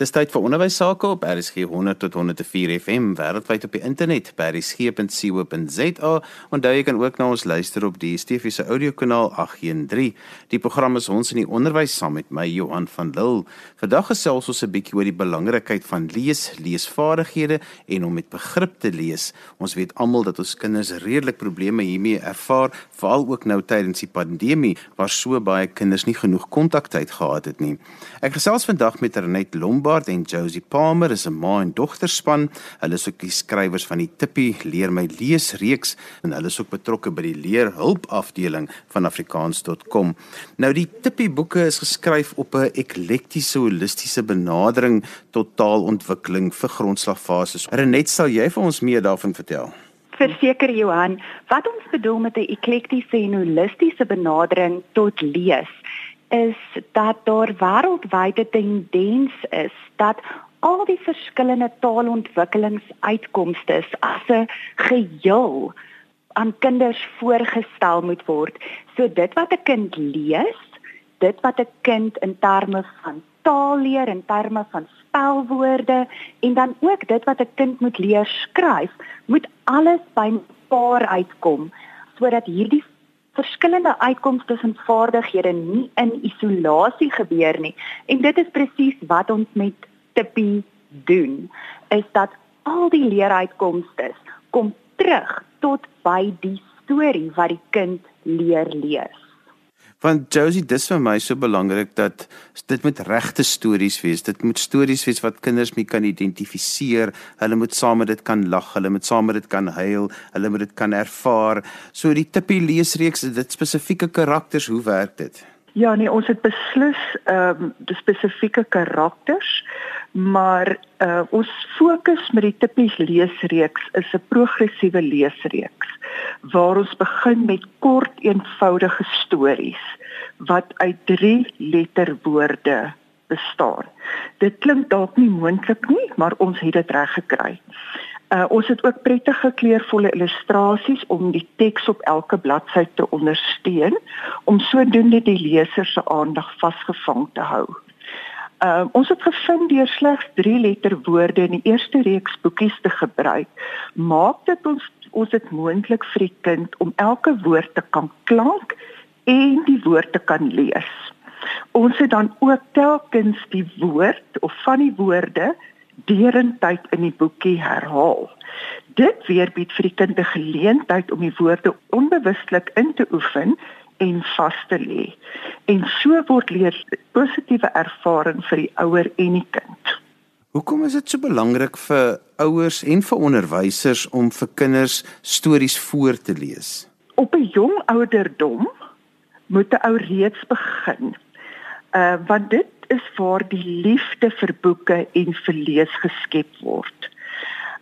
Dis tyd vir onderwys sake op RSG 100 tot 104 FM wêreldwyd op die internet by rsg.co.za. Onthou jy kan ook na ons luister op die DSTV se audiokanaal 813. Die program is ons in die onderwys saam met my Johan van Lille. Vandag gesels ons 'n bietjie oor die belangrikheid van lees, leesvaardighede en om met begrip te lees. Ons weet almal dat ons kinders redelik probleme hiermee ervaar, veral ook nou tydens die pandemie waar so baie kinders nie genoeg kontaktyd gehad het nie. Ek gesels vandag met Renet Lom Lombard en Josie Palmer is 'n ma en dogter span. Hulle is ook die skrywers van die Tippie Leer my lees reeks en hulle is ook betrokke by die leerhulp afdeling van afrikaans.com. Nou die Tippie boeke is geskryf op 'n eklektiese holistiese benadering tot taalontwikkeling vir grondslagfases. Renet, sal jy vir ons meer daarvan vertel? Verseker Johan, wat ons bedoel met 'n eklektiese en holistiese benadering tot lees is dat daar wêreldwyd 'n tendens is dat al die verskillende taalontwikkelingsuitkomste as 'n geheel aan kinders voorgestel moet word. So dit wat 'n kind lees, dit wat 'n kind in terme van taal leer in terme van spelwoorde en dan ook dit wat 'n kind moet leer skryf, moet alles by mekaar uitkom sodat hierdie verskillende uitkomste en vaardighede nie in isolasie gebeur nie. En dit is presies wat ons met Tippie doen, is dat al die leeruitkomste kom terug tot by die storie wat die kind leer lees. Want Josie, dis vir my so belangrik dat dit moet regte stories wees. Dit moet stories wees wat kinders mee kan identifiseer. Hulle moet saam met dit kan lag, hulle moet saam met dit kan huil, hulle moet dit kan ervaar. So die tippie leesreeks, dit spesifieke karakters, hoe werk dit? Ja, nee, ons het beslis ehm um, die spesifieke karakters, maar uh, ons fokus met die tippie leesreeks is 'n progressiewe leesreeks waar ons begin met kort eenvoudige stories wat uit 3 letterwoorde bestaan. Dit klink dalk nie moontlik nie, maar ons het dit reg gekry. Uh, ons het ook prettige kleurvolle illustrasies om die teks op elke bladsy te ondersteun om sodoende die leser se aandag vasgevang te hou. Uh, ons het gevind deur slegs 3 letterwoorde in die eerste reeks boekies te gebruik, maak dit ons ons dit moontlik vir die kind om elke woord te kan klank en die woord te kan lees. Ons het dan ook telkens die woord of van die woorde deurentyd in die boekie herhaal. Dit weer bied vir die kind 'n geleentheid om die woorde onbewustelik in te oefen en vas te lê. En so word leer positiewe ervaring vir die ouer en die kind. Hoekom is dit so belangrik vir ouers en vir onderwysers om vir kinders stories voor te lees? Op 'n jong ouderdom moet 'n ou reeds begin. Uh want dit is waar die liefde vir boeke en vir lees geskep word.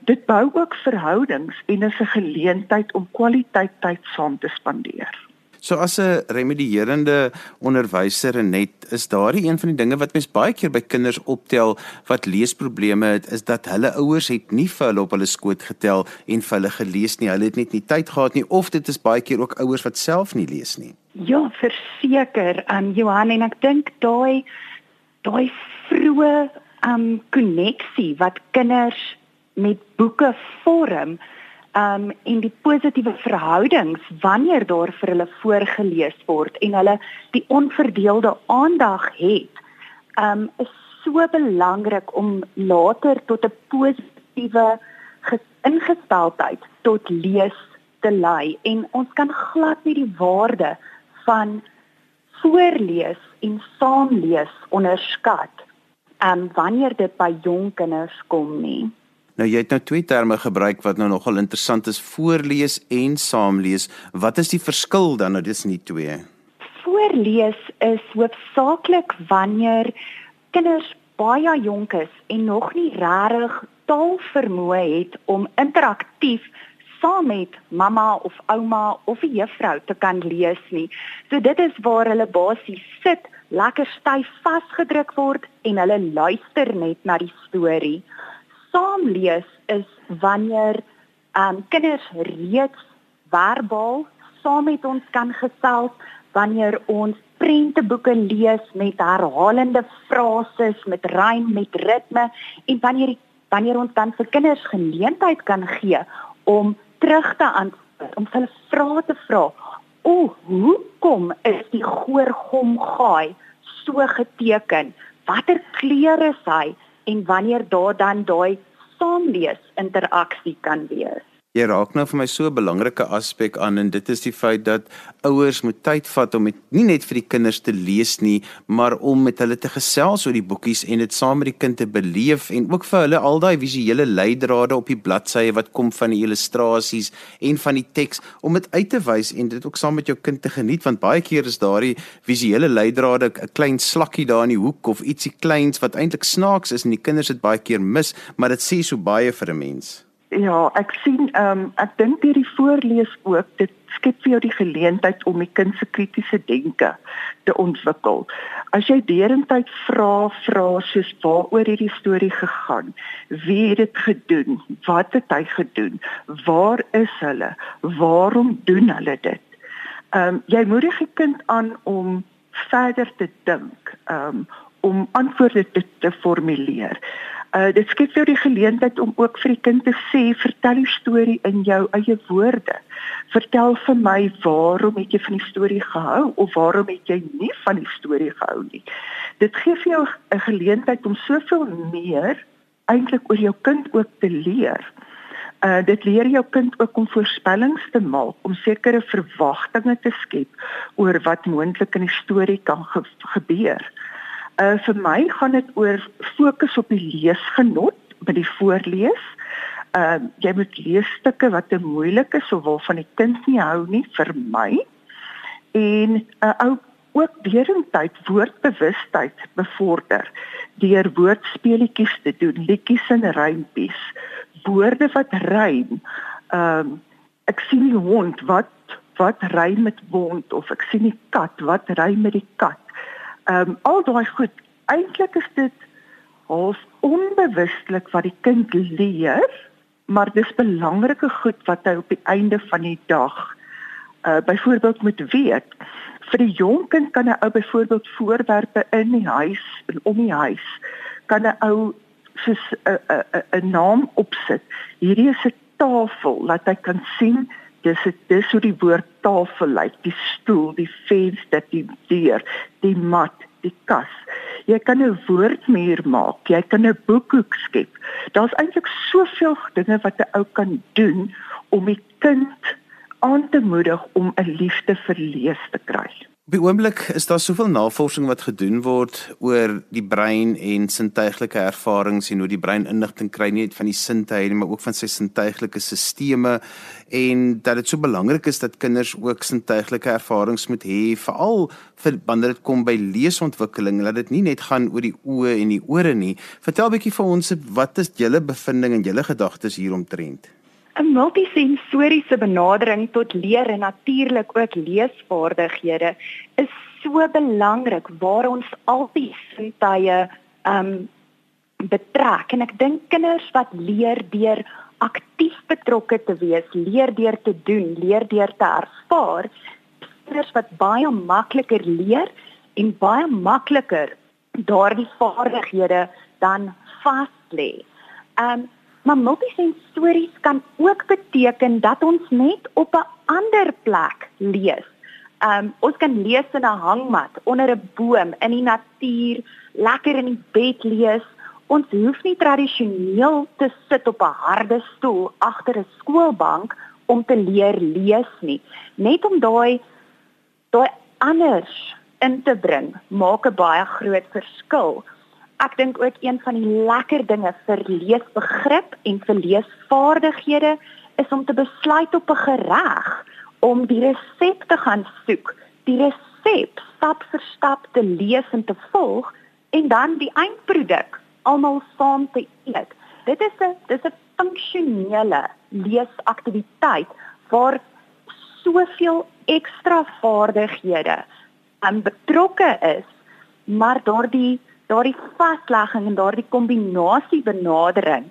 Dit bou ook verhoudings en is 'n geleentheid om kwaliteit tyd saam te spandeer. So as 'n remedierende onderwyser net is daardie een van die dinge wat mens baie keer by kinders optel wat leesprobleme het is dat hulle ouers het nie vir hulle op hulle skoot getel en vir hulle gelees nie. Hulle het net nie tyd gehad nie of dit is baie keer ook ouers wat self nie lees nie. Ja, verseker, um Johan en ek dink daai daai vroeë um koneksie wat kinders met boeke vorm um en die positiewe verhoudings wanneer daar vir hulle voorgeles word en hulle die onverdeelde aandag het um is so belangrik om later tot 'n positiewe ingesteldheid tot lees te lei. En ons kan glad nie die waarde van voorlees en saamlees onderskat um wanneer dit by jong kinders kom nie Nou jy het nou twee terme gebruik wat nou nogal interessant is: voorlees en saamlees. Wat is die verskil dan nou tussen die twee? Voorlees is hoofsaaklik wanneer kinders baie jonk is en nog nie regtig taalvermoë het om interaktief saam met mamma of ouma of 'n juffrou te kan lees nie. So dit is waar hulle basies sit, lekker styf vasgedruk word en hulle luister net na die storie saam lees is wanneer um kinders reeds verbaal saam met ons kan gesels wanneer ons prenteboeke lees met herhalende frases, met rym, met ritme en wanneer die, wanneer ons dan vir kinders geleentheid kan gee om terug te antwoord, om hulle vrae te vra. O, hoekom is die goorgom gaai so geteken? Watter kleure is hy en wanneer daar dan daai saamlees interaksie kan wees? Jy raak nou vir my so 'n belangrike aspek aan en dit is die feit dat ouers moet tyd vat om met nie net vir die kinders te lees nie, maar om met hulle te gesels oor die boekies en dit saam met die kind te beleef en ook vir hulle al daai visuele leidrade op die bladsye wat kom van die illustrasies en van die teks om dit uit te wys en dit ook saam met jou kind te geniet want baie keer is daardie visuele leidrade 'n klein slakkie daar in die hoek of ietsie kleins wat eintlik snaaks is en die kinders dit baie keer mis, maar dit sê so baie vir 'n mens. Ja, ek sien ehm um, ek dink deur die voorlees ook dit skep vir jou die geleentheid om die kind se kritiese denke te ontwikkel. As jy derentyd vra vra soos waaroor het die storie gegaan? Wie het dit gedoen? Wat het hy gedoen? Waar is hulle? Waarom doen hulle dit? Ehm um, jy moedig die kind aan om verder te dink, ehm um, om antwoorde te, te formuleer. Uh dit skep jou die geleentheid om ook vir die kind te sê, vertel die storie in jou eie woorde. Vertel vir my waarom het jy van die storie gehou of waarom het jy nie van die storie gehou nie. Dit gee vir jou 'n geleentheid om soveel meer eintlik oor jou kind ook te leer. Uh dit leer jou kind ook om voorspellings te maak, om sekere verwagtinge te skep oor wat moontlik in die storie kan ge gebeur. Uh vir my gaan dit oor fokus op die leesgenot by die voorlees. Uh jy moet leesstukke wat te moeilik is of waarvan die kind nie hou nie vir my. En 'n uh, ou ook derentyd woordbewustheid bevorder deur woordspeletjies te doen, liedjies en rympies, woorde wat rym. Um ek sien die hond wat wat rym met wond of ek sien die kat wat rym met die kat Ehm um, al daai goed, eintlik is dit half onbewustelik wat die kind leer, maar dis belangrike goed wat hy op die einde van die dag uh byvoorbeeld moet weet. Vir die jong kind kan 'n ou byvoorbeeld voorwerpe in die huis en om die huis kan 'n ou soos 'n 'n 'n naam opsit. Hierdie is 'n tafel laat hy kan sien dis dis hoe die woord tafel lyk die stoel die venster die deur die mat die kas. Jy kan 'n woordmuur maak jy kan 'n boekhoek skep. Daar's eintlik soveel dinge wat 'n ou kan doen om die kind aan te moedig om 'n liefde vir lees te kry Op die oomblik is daar soveel navorsing wat gedoen word oor die brein en sintuiglike ervarings en hoe die brein inligting kry nie net van die sintuie maar ook van sy sintuiglike sisteme en dat dit so belangrik is dat kinders ook sintuiglike ervarings moet hê veral vir wanneer dit kom by leesontwikkeling dat dit nie net gaan oor die oë en die ore nie. Vertel 'n bietjie vir ons wat is julle bevindinge en julle gedagtes hieromtrent? 'n multisensoriese benadering tot leer en natuurlik ook leesvaardighede is so belangrik waar ons al die sintuie um betrek en ek dink kinders wat leer deur aktief betrokke te wees, leer deur te doen, leer deur te ervaar, kinders wat baie makliker leer en baie makliker daardie vaardighede dan vas lê. Um Maar multisensories kan ook beteken dat ons net op 'n ander plek lees. Um ons kan lees in 'n hangmat, onder 'n boom, in die natuur, lekker in die bed lees. Ons hoef nie tradisioneel te sit op 'n harde stoel agter 'n skoolbank om te leer lees nie. Net om daai daai anders in te bring, maak 'n baie groot verskil ek dink ook een van die lekker dinge vir leesbegrip en vir leesvaardighede is om te besluit op 'n gereg om die resep te gaan soek, die resep stap vir stap te lees en te volg en dan die eindproduk almal saam te eet. Dit is 'n dis 'n funksionele leesaktiwiteit waar soveel ekstra vaardighede aan betrokke is, maar daardie daardie vaslegging en daardie kombinasie benadering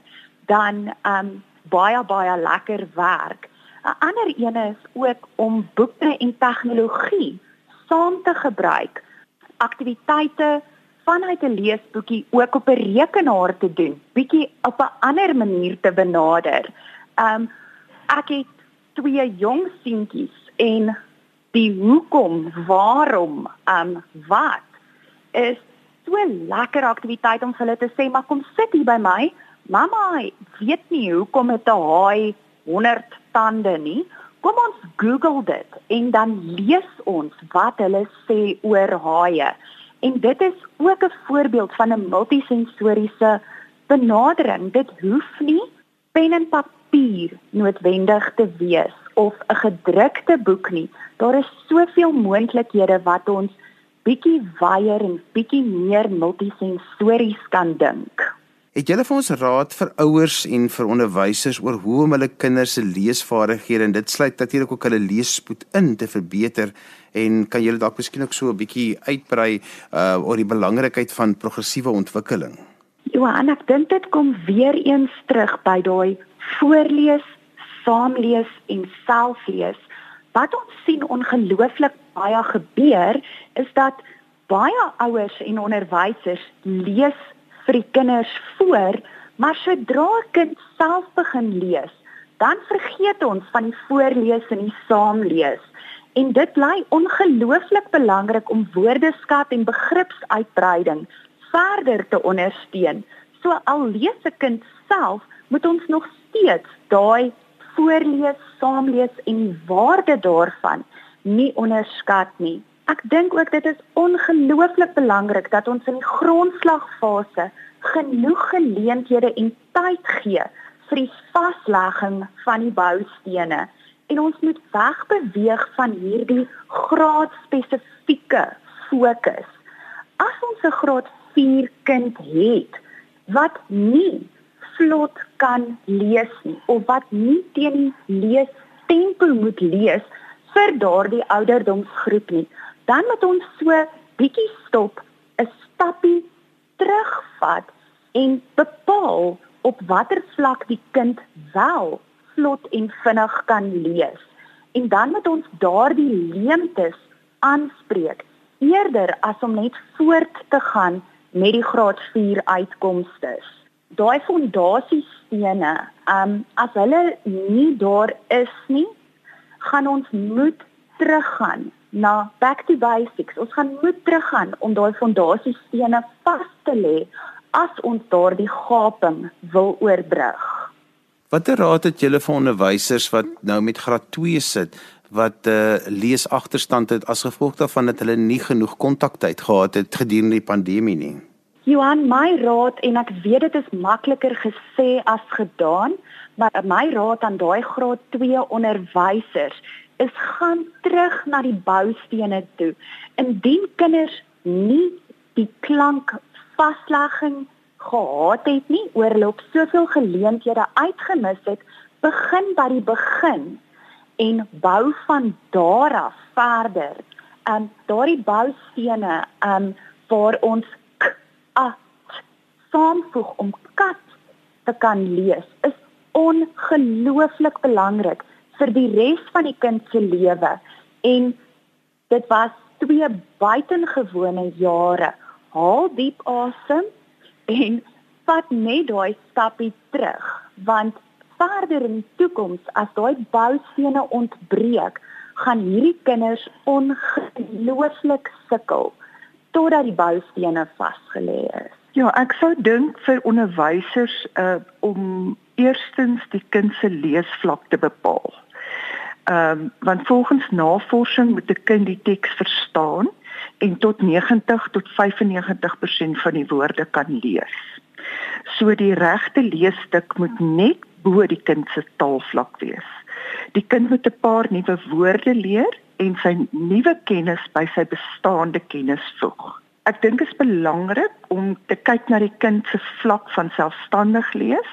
dan um baie baie lekker werk. 'n Ander een is ook om boeke en tegnologie saam te gebruik, aktiwiteite vanuit 'n leesboekie ook op 'n rekenaar te doen, bietjie op 'n ander manier te benader. Um ek het twee jong seentjies en die hoekom, waarom, um wat is so lekker aktiwiteit om hulle te sê maar kom sit hier by my. Mamma weet nie hoekom het 'n haai 100 tande nie. Kom ons Google dit en dan lees ons wat hulle sê oor haie. En dit is ook 'n voorbeeld van 'n multisensoriese benadering. Dit hoef nie pen en papier noodwendig te wees of 'n gedrukte boek nie. Daar is soveel moontlikhede wat ons bietjie wyer en bietjie meer multisensories kan dink. Het julle vir ons raad vir ouers en vir onderwysers oor hoe om hulle kinders se leesvaardighede en dit sluit natuurlik ook hulle leesspoed in te verbeter en kan julle dalk miskien ook so 'n bietjie uitbrei uh oor die belangrikheid van progressiewe ontwikkeling? Johan, ek dink dit kom weer eens terug by daai voorlees, saamlees en selflees. Wat ons sien ongelooflik baie gebeur is dat baie ouers en onderwysers lees vir die kinders voor, maar sodra 'n kind self begin lees, dan vergeet ons van die voorlees en die saamlees. En dit bly ongelooflik belangrik om woordeskat en begripsuitbreiding verder te ondersteun. So al lees 'n kind self, moet ons nog steeds daai voorlees, saamlees en die waarde daarvan nie onderskat nie. Ek dink ook dit is ongelooflik belangrik dat ons in die grondslagfase genoeg geleenthede en tyd gee vir die vaslegging van die boustene en ons moet wegbeweeg van hierdie graad spesifieke fokus. As ons 'n graad 4 kind het wat nie vlot kan lees nie of wat nie teen lees tempo moet lees vir daardie ouderdomsgroep nie, dan moet ons so bietjie stop, 'n stappie terugvat en bepaal op watter vlak die kind wel vlot en vinnig kan lees. En dan moet ons daardie leemtes aanspreek eerder as om net voort te gaan met die graad 4 uitkomste. Daai fondasiestene, um as hulle nie daar is nie, gaan ons moet teruggaan na back to basics. Ons gaan moet teruggaan om daai fondasiestene vas te lê as ons daardie gaping wil oorbrug. Watter raad het julle vir onderwysers wat nou met graad 2 sit wat uh, eh, leesagterstand het as gevolg daarvan dat hulle nie genoeg kontaktyd gehad het gedurende die pandemie nie? Johan, my raad en ek weet dit is makliker gesê as gedaan, maar my raad aan daai graad 2 onderwysers is gaan terug na die boustene toe. Indien kinders nie die klank vaslegging gehad het nie, oorloop soveel geleenthede uitgemis het, begin by die begin en bou van daar af verder. Um daardie boustene um waar ons saamvoeg om kat te kan lees is ongelooflik belangrik vir die res van die kind se lewe en dit was twee buitengewone jare. Haal diep asem en vat net daai stappie terug want verder in die toekoms as daai boustene ontbreek gaan hierdie kinders ongelooflik sukkel totdat die boustene vasgelê is. Ja, ek sou dink vir onderwysers uh om eerstens die kind se leesvlak te bepaal. Ehm um, want volgens navorsing moet 'n kind die teks verstaan en tot 90 tot 95% van die woorde kan lees. So die regte leesstuk moet net bo die kind se taalvlak wees. Die kind moet 'n paar nuwe woorde leer en sy nuwe kennis by sy bestaande kennis voeg. Ek dink dit is belangrik om te kyk na die kind se vlak van selfstandig lees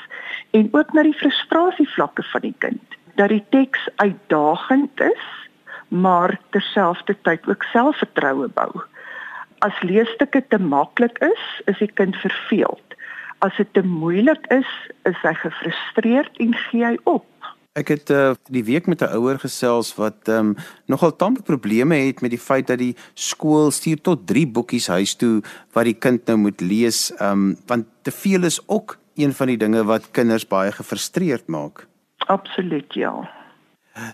en ook na die frustrasievlakke van die kind. Dat die teks uitdagend is maar terselfdertyd ook selfvertroue bou. As leesstukke te maklik is, is die kind verveeld. As dit te moeilik is, is hy gefrustreerd en gee hy op. Ek het uh, die week met 'n ouer gesels wat um, nogal tampie probleme het met die feit dat die skool stuur tot 3 boekies huis toe wat die kind nou moet lees. Um, want te veel is ook een van die dinge wat kinders baie gefrustreerd maak. Absoluut ja.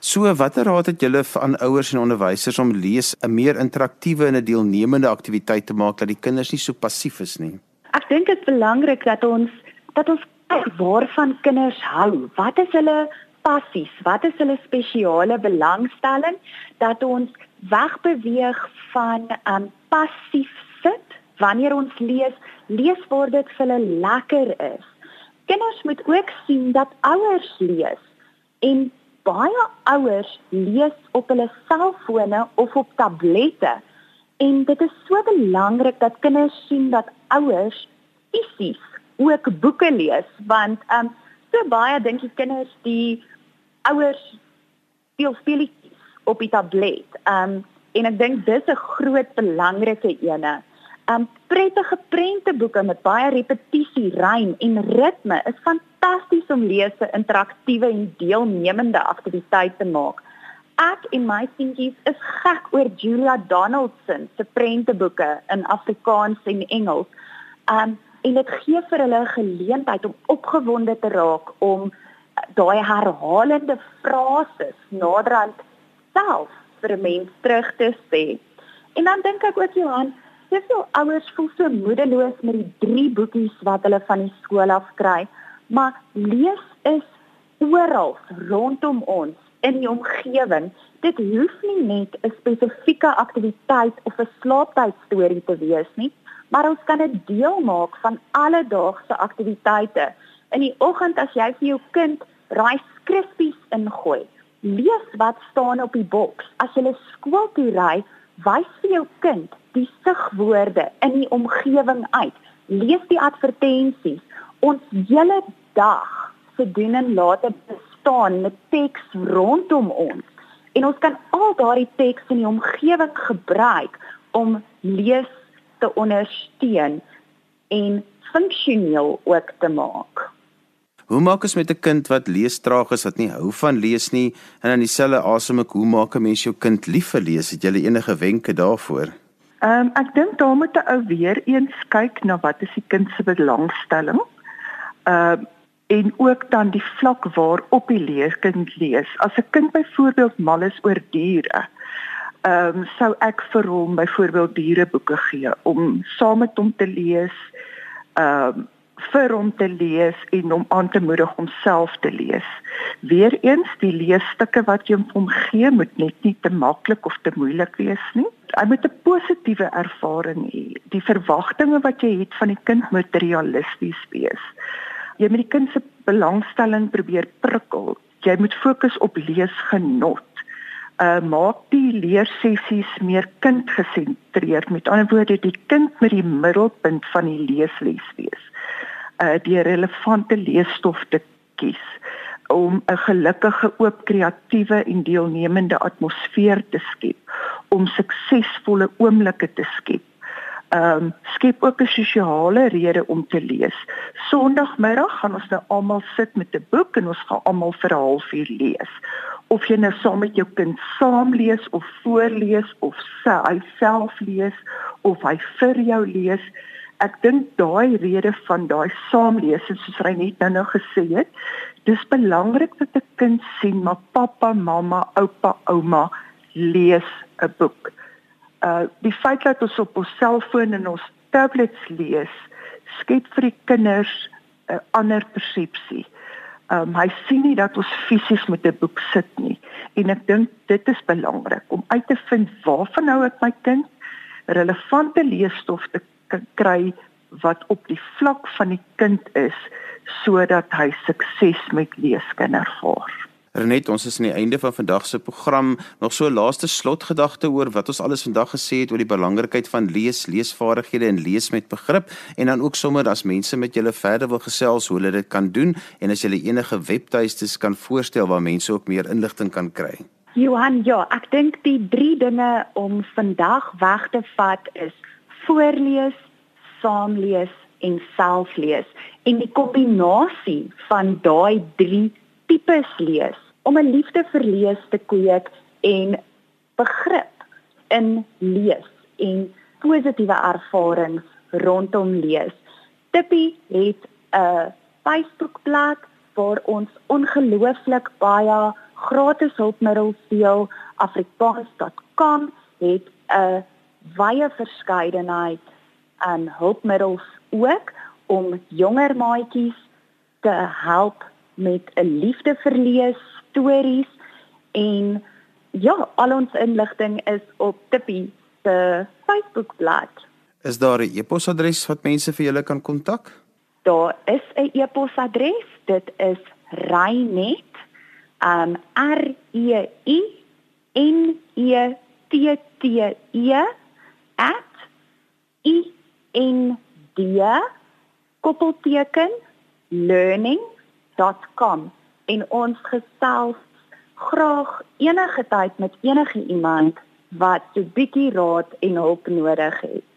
So watter raad het julle aan ouers en onderwysers om lees 'n meer interaktiewe en 'n deelnemende aktiwiteit te maak dat die kinders nie so passief is nie? Ek dink dit is belangrik dat ons dat ons kyk waarvan kinders hou. Wat is hulle passies, wat is hulle spesiale belangstelling dat ons wegbeweeg van um passief sit? Wanneer ons lees, lees waar dit vir hulle lekker is. Kinders moet ook sien dat ouers lees en baie ouers lees op hulle selfone of op tablette. En dit is so belangrik dat kinders sien dat ouers fisies ook boeke lees want um so baie dink die kinders die ouers speel speletjies op die tablet. Um en ek dink dis 'n groot belangrike ene. Um prettige prenteboeke met baie repetisie, rym en ritme is fantasties om lees 'n interaktiewe en deelnemende aktiwiteit te maak. Ek en my seentjies is gek oor Julia Donaldson se prenteboeke in Afrikaans en Engels. Um en dit gee vir hulle 'n geleentheid om opgewonde te raak om daai herhalende frases naderhand self vir 'n mens terug te sê. En dan dink ek ook Johan, soveel ouers voel so moedeloos met die drie boekies wat hulle van die skool af kry, maar lees is oral rondom ons in die omgewing. Dit hoef nie net 'n spesifieke aktiwiteit of 'n slaaptydstorie te wees nie, maar ons kan dit deel maak van alledaagse aktiwiteite in die oggend as jy vir jou kind raai skriffies ingooi. Lees wat staan op die boks. As jy skool toe ry, wys vir jou kind die sigwoorde in die omgewing uit. Lees die advertensies. Ons hele dag se doen en late bestaan met teks rondom ons. En ons kan al daardie teks in die omgewing gebruik om lees te ondersteun en funksioneel ook te maak. Hoe maak ons met 'n kind wat leestraag is wat nie hou van lees nie en in dieselfde asem ek hoe maak 'n mens jou kind lief vir lees? Het jy enige wenke daarvoor? Ehm um, ek dink daar moet 'n ou weer eens kyk na wat is die kind se belangstelling. Ehm uh, en ook dan die vlak waarop die leerkind lees. As 'n kind byvoorbeeld mal is oor diere, ehm um, sou ek vir hom byvoorbeeld diereboeke gee om saam met hom te lees. Ehm um, vir hom te lees en hom aan te moedig om self te lees. Weereens die leesstukke wat jy hom gee moet net nie te maklik of te moeilik wees nie. Hy moet 'n positiewe ervaring hê. Die verwagtinge wat jy het van die kind moet realisties wees. Jy moet die kind se belangstelling probeer prikkel. Jy moet fokus op leesgenot. Uh maak die leersessies meer kindgesentreerd. Met ander woorde, die kind moet die middelpunt van die leesles wees uh, die relevante leesstof te kies om 'n gelukkige, oop, kreatiewe en deelnemende atmosfeer te skep, om suksesvolle oomblikke te skep. Ehm um, skep ook 'n sosiale rede om te lees. Sondagmiddag gaan ons nou almal sit met 'n boek en ons gaan almal vir 'n halfuur lees. Of jy nou saam met jou kind saam lees of voorlees of hy self lees of hy vir jou lees, ek dink daai rede van daai saamlees soos hy net nou nou gesê het dis belangrik dat 'n kind sien maar pappa, mamma, oupa, ouma lees 'n boek. Uh die feit dat ons op ons selfoon en ons tablets lees skep vir die kinders 'n ander persepsie. Um hy sien nie dat ons fisies met 'n boek sit nie en ek dink dit is belangrik om uit te vind waarvan nou ek my kind relevante leesstof te kry wat op die vlak van die kind is sodat hy sukses met lees kan ervaar. Renet, ons is aan die einde van vandag se program. Nog so 'n laaste slotgedagte oor wat ons alles vandag gesê het oor die belangrikheid van lees, leesvaardighede en lees met begrip en dan ook sommer as mense met julle verder wil gesels hoe hulle dit kan doen en as julle enige webtuistes kan voorstel waar mense ook meer inligting kan kry. Johan, ja, ek dink die drie dinge om vandag weg te vat is voorlees, saamlees en selflees. En die kombinasie van daai drie tipes lees om 'n liefde vir lees te kweek en begrip in lees en positiewe ervarings rondom lees. Tippie het 'n Facebookblad waar ons ongelooflik baie gratis hulpmiddels deel. afrikaans.com het 'n wye verskeidenheid aan hulpmiddels ook om jonger maatjies te help met 'n liefde vir lees stories en ja, al ons inligting is op Tippie se Facebookblad. Is daar 'n e-posadres wat mense vir julle kan kontak? Daar is 'n e-posadres. Dit is reinet um r e i n e t t e @ i n d koppelteken learning.com en ons gesels graag enige tyd met enige iemand wat 'n bietjie raad en hulp nodig het.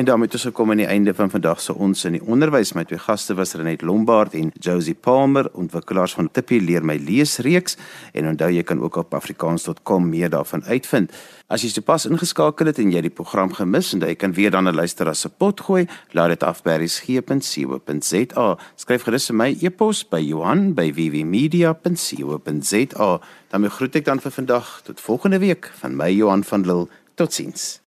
En daarmee het ons gekom aan die einde van vandag se ons in die onderwys. My twee gaste was Renet Lombard en Josie Palmer, ontwikkelaars van Tippie leer my lees reeks en onthou jy kan ook op afrikaans.com meer daarvan uitvind. As jy sopas ingeskakel het en jy die program gemis en jy kan weer dan luister as 'n pot gooi, laat dit af by resgep.co.za. Skryf gerus vir my e-pos by Johan@vvmedia.co.za. Dan groet ek dan vir vandag tot volgende week van my Johan van Lille. Totsiens.